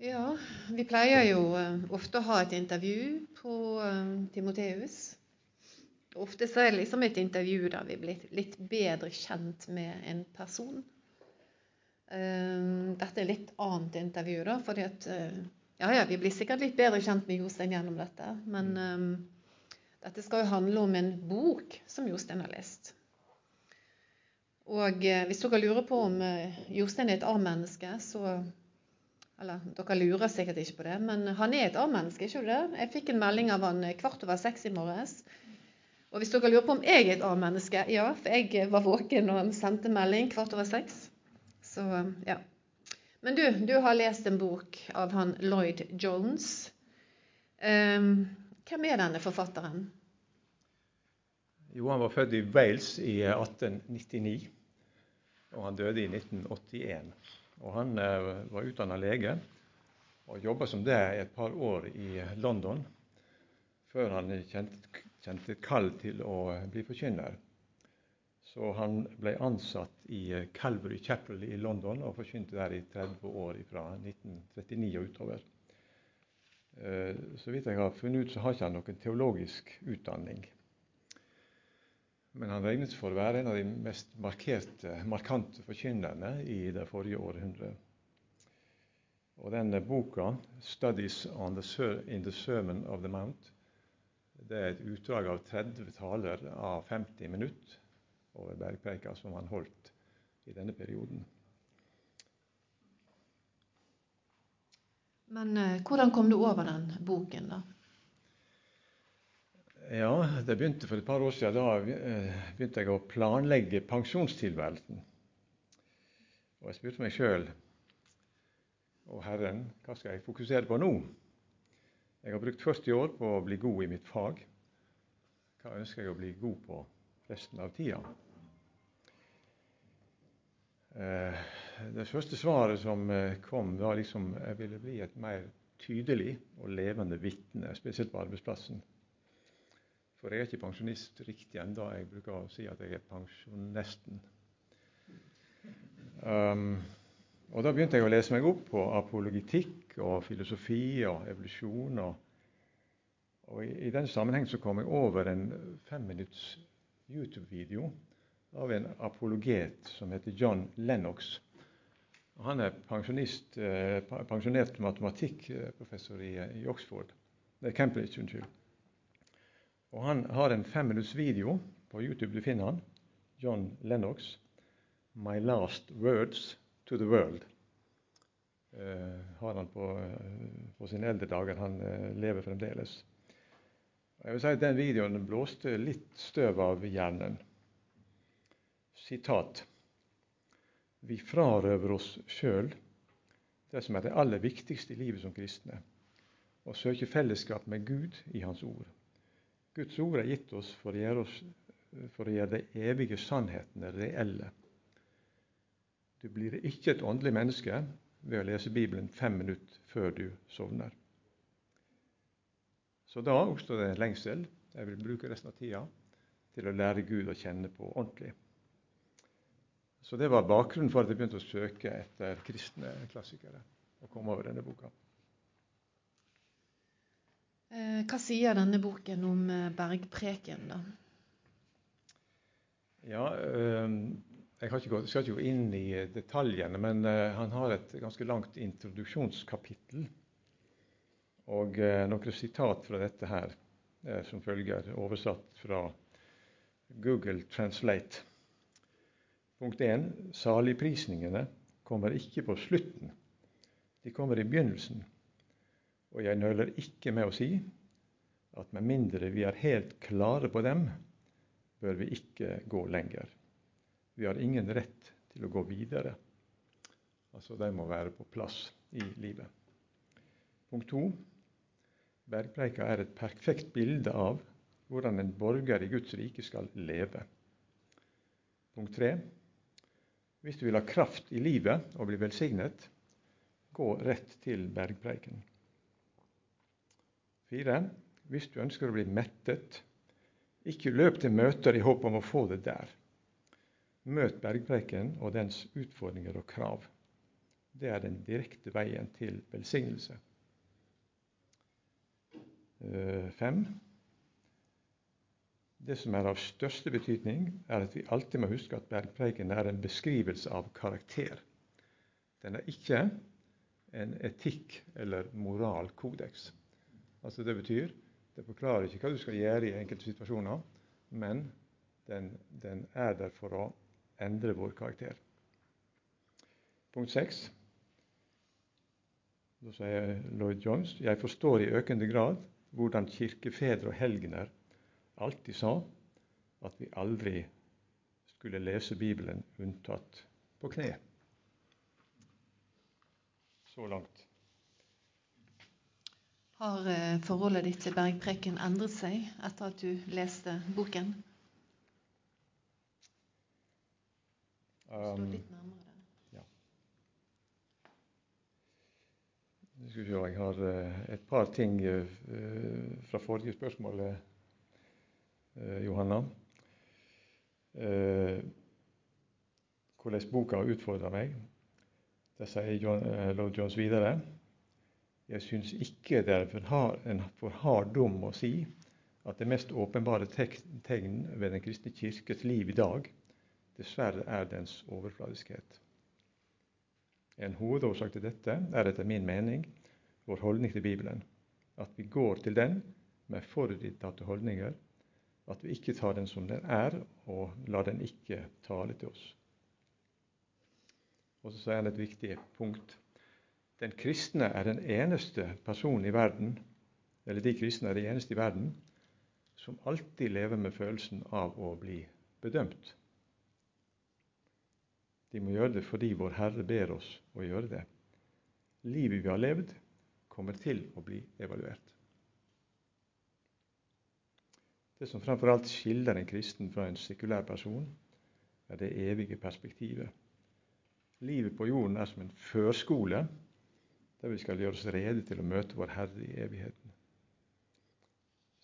Ja, vi pleier jo eh, ofte å ha et intervju på eh, Timoteus. Ofte så er det liksom et intervju der vi blir litt bedre kjent med en person. Eh, dette er litt annet intervju, da, fordi at Ja, ja, vi blir sikkert litt bedre kjent med Jostein gjennom dette, men um, dette skal jo handle om en bok som Jostein har lest. Og hvis dere lurer på om Jostein er et A-menneske, så eller dere lurer sikkert ikke på det, men han er et A-menneske, ikke det? Jeg fikk en melding av han kvart over seks i morges. Og hvis dere lurer på om jeg er et A-menneske, ja, for jeg var våken når han sendte melding kvart over seks. Så, ja. Men du, du har lest en bok av han Lloyd Jones. Um, hvem er denne forfatteren? Jo, han var født i Wales i 1899, og han døde i 1981. Og han eh, var utdanna lege og jobba som det et par år i London før han kjente, kjente kall til å bli forkynner. Så han ble ansatt i Calvary Chapel i London og forkynte der i 30 år fra 1939 og utover. Eh, så vidt jeg har funnet ut, så har ikke han noen teologisk utdanning. Men han regnes for å være en av de mest markerte, markante forkynnerne i det forrige århundret. Og denne boka, 'Studies the, in the Sermon of the Mount', det er et utdrag av 30 taler av 50 minutter over bergpreika som han holdt i denne perioden. Men eh, hvordan kom du over den boken, da? Ja, det begynte for et par år siden. Da eh, begynte jeg å planlegge pensjonstilværelsen. Og jeg spurte meg sjøl og Herren hva skal jeg fokusere på nå? Jeg har brukt 40 år på å bli god i mitt fag. Hva ønsker jeg å bli god på resten av tida? Eh, det første svaret som eh, kom, var liksom jeg ville bli et mer tydelig og levende vitne, spesielt på arbeidsplassen. For jeg er ikke pensjonist riktig ennå. Jeg bruker å si at jeg er pensjonesten. Um, og Da begynte jeg å lese meg opp på apologitikk og filosofi og evolusjon. Og, og i, i, den sammenheng så kom jeg over en femminutts YouTube-video av en apologet som heter John Lennox. Og han er eh, pensjonert matematikkprofessor i, i Oxford. Er Cambridge, unnskyld. Og Han har en femminuttsvideo på YouTube. Du finner han. John Lennox. 'My Last Words to the World'. Uh, har han på, uh, på, sine eldre dager. Han uh, lever fremdeles. Jeg vil si at Den videoen blåste litt støv av hjernen. Sitat. Vi frarøver oss sjøl det som er det aller viktigste i livet som kristne, å søke fellesskap med Gud i Hans ord. Guds ord er gitt oss for å gjøre, oss, for å gjøre de evige sannhetene reelle. Du blir ikke et åndelig menneske ved å lese Bibelen fem minutter før du sovner. Så da oppstår det en lengsel. Jeg vil bruke resten av tida til å lære Gud å kjenne på ordentlig. Så det var bakgrunnen for at jeg begynte å søke etter kristne klassikere og komme over denne boka. Eh, hva sier denne boken om eh, bergpreken, da? Ja, ehm, jeg ikke gått, skal ikke gå inn i detaljene, men eh, han har et ganske langt introduksjonskapittel. Og noen sitat fra dette her som følger, oversatt fra Google Translate. Punkt 1. Saligprisningene kommer ikke på slutten. De kommer i begynnelsen. Og jeg nøler ikke med å si at med mindre vi er helt klare på dem, bør vi ikke gå lenger. Vi har ingen rett til å gå videre. Altså, de må være på plass i livet. Punkt to. Bergpreika er et perfekt bilde av hvordan en borger i Guds rike skal leve. Punkt tre. Hvis du vil ha kraft i livet og bli velsignet, gå rett til bergpreiken. Fire. Hvis du ønsker å bli mettet, ikke løp til møter i håp om å få det der. Møt bergpreken og dens utfordringer og krav. Det er den direkte veien til velsignelse. Eh, fem. Det som er av største betydning, er at vi alltid må huske at bergpreken er en beskrivelse av karakter. Den er ikke en etikk- eller moralkodeks. Altså Det betyr det forklarer ikke hva du skal gjøre i enkelte situasjoner, men den, den er der for å endre vår karakter. Punkt seks. Da sier Lloyd Jones jeg forstår i økende grad hvordan kirkefedre og helgener alltid sa at vi aldri skulle lese Bibelen unntatt på kne. Så langt. Har eh, forholdet ditt til bergpreken endret seg etter at du leste boken? Um, litt nærmere den. Skal vi se, jeg har eh, et par ting eh, fra forrige spørsmål, Johanna. Hvordan boka utfordrer meg. Det sier Lord Jones videre Jeg syns ikke det er en for hard dom å si at det mest åpenbare tegn ved Den kristne kirkes liv i dag dessverre er dens overfladiskhet. En hovedårsak til dette er etter min mening vår holdning til Bibelen. At vi går til den med forutinntatte holdninger. At vi ikke tar den som den er, og lar den ikke tale til oss. Og så sier det et viktig punkt. Den kristne er den eneste personen i verden, eller de kristne er de eneste i verden, som alltid lever med følelsen av å bli bedømt. De må gjøre det fordi vår Herre ber oss å gjøre det. Livet vi har levd, kommer til å bli evaluert. Det som framfor alt skiller en kristen fra en sekulær person, er det evige perspektivet. Livet på jorden er som en førskole der vi skal gjøre oss rede til å møte vår Herre i evigheten,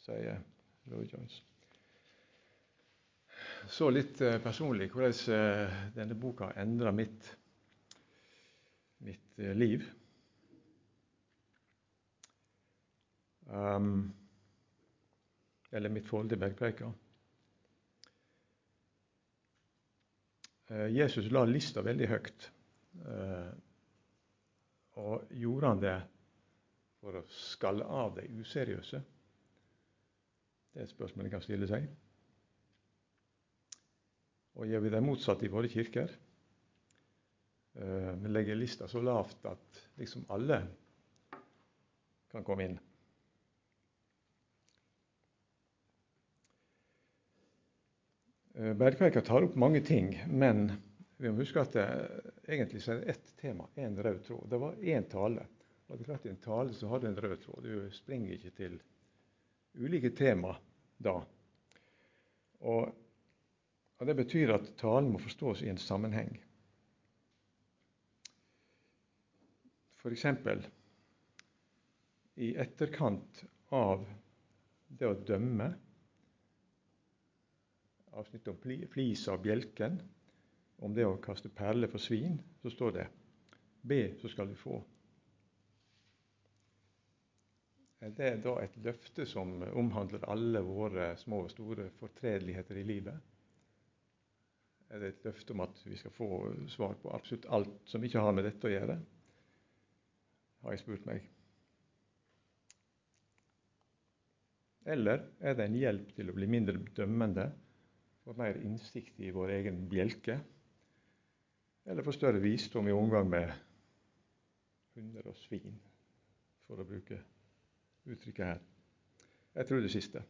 sier Lloyd Jones. Så litt eh, personlig hvordan eh, denne boka endra mitt, mitt eh, liv. Um, eller mitt forhold til bergpreika. Jesus la lista veldig høyt. Og gjorde han det for å skalle av de useriøse? Det er et spørsmål en kan stille seg. Og gjør vi det motsatte i våre kirker? Eh, Vi legger lista så lavt at liksom alle kan komme inn. Eh, tar opp mange ting, men vi må huske at det, egentlig så er det ett tema, én rød tråd. Det var én tale. Og det er klart I en tale så har du en rød tråd. Du springer ikke til ulike tema da. Og, og Det betyr at talen må forstås i en sammenheng. F.eks. i etterkant av det å dømme avsnittet om flis og bjelken, om det å kaste perler for svin, så står det Be, så skal du få. Er det da et løfte som omhandler alle våre små og store fortredeligheter i livet? Er det et løfte om at vi skal få svar på absolutt alt som ikke har med dette å gjøre? Har jeg spurt meg. Eller er det en hjelp til å bli mindre dømmende, få mer innsikt i vår egen bjelke, eller få større visdom i omgang med hunder og svin, for å bruke uttrykket her? Jeg tror det siste.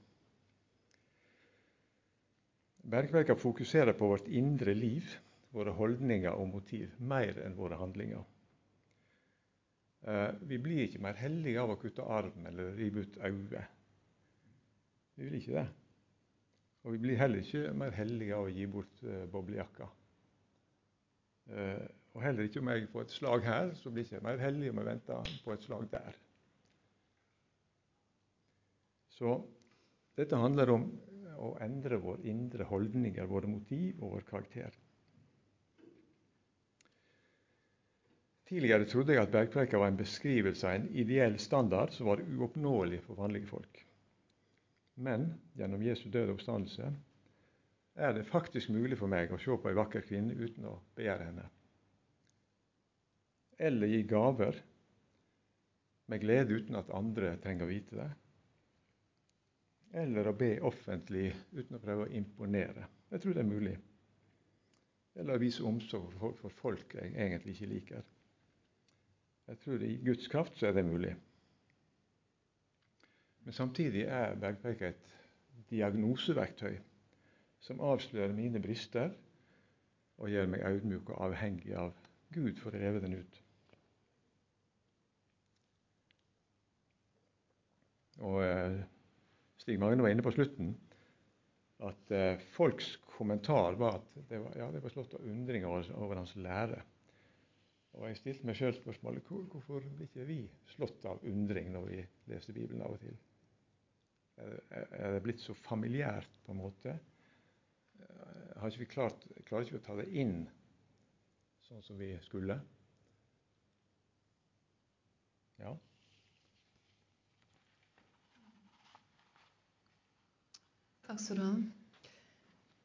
Bergverka fokuserer på vårt indre liv, våre holdninger og motiv, mer enn våre handlinger. Eh, Vi blir ikke mer hellige av å kutte arm eller rive ut øyne. Vi blir ikke det. Og vi blir heller ikke mer hellige av å gi bort uh, boblejakka. Eh, og heller ikke om jeg får et slag her, så blir jeg ikke mer hellig om jeg venter på et slag der. Så dette handler om å endre våre indre holdninger, våre motiv og vår karakter. Tidligere trodde jeg at bergpreika var en beskrivelse av en ideell standard som var uoppnåelig for vanlige folk. Men gjennom Jesu døde oppstandelse er det faktisk mulig for meg å se på ei vakker kvinne uten å begjære henne. Eller gi gaver med glede uten at andre trenger å vite det. Eller å be offentlig uten å prøve å imponere. Jeg tror det er mulig. Eller å vise omsorg for folk jeg egentlig ikke liker. Jeg tror i Guds kraft så er det mulig. Men samtidig er bergpreika et diagnoseverktøy som avslører mine brister og gjør meg audmjuk og avhengig av Gud for å leve den ut. Og eh, Stig Magne var inne på slutten at eh, folks kommentar var at det var, ja, det var slått av undring over, over, hans lære. Og Jeg stilte meg sjøl spørsmålet hvor, hvorfor blir ikke vi slått av undring når vi leser Bibelen av og til? Er det blitt så familiært, på en måte? Har ikke klart, klarer ikke vi å ta det inn sånn som vi skulle? Ja. Takk skal du ha.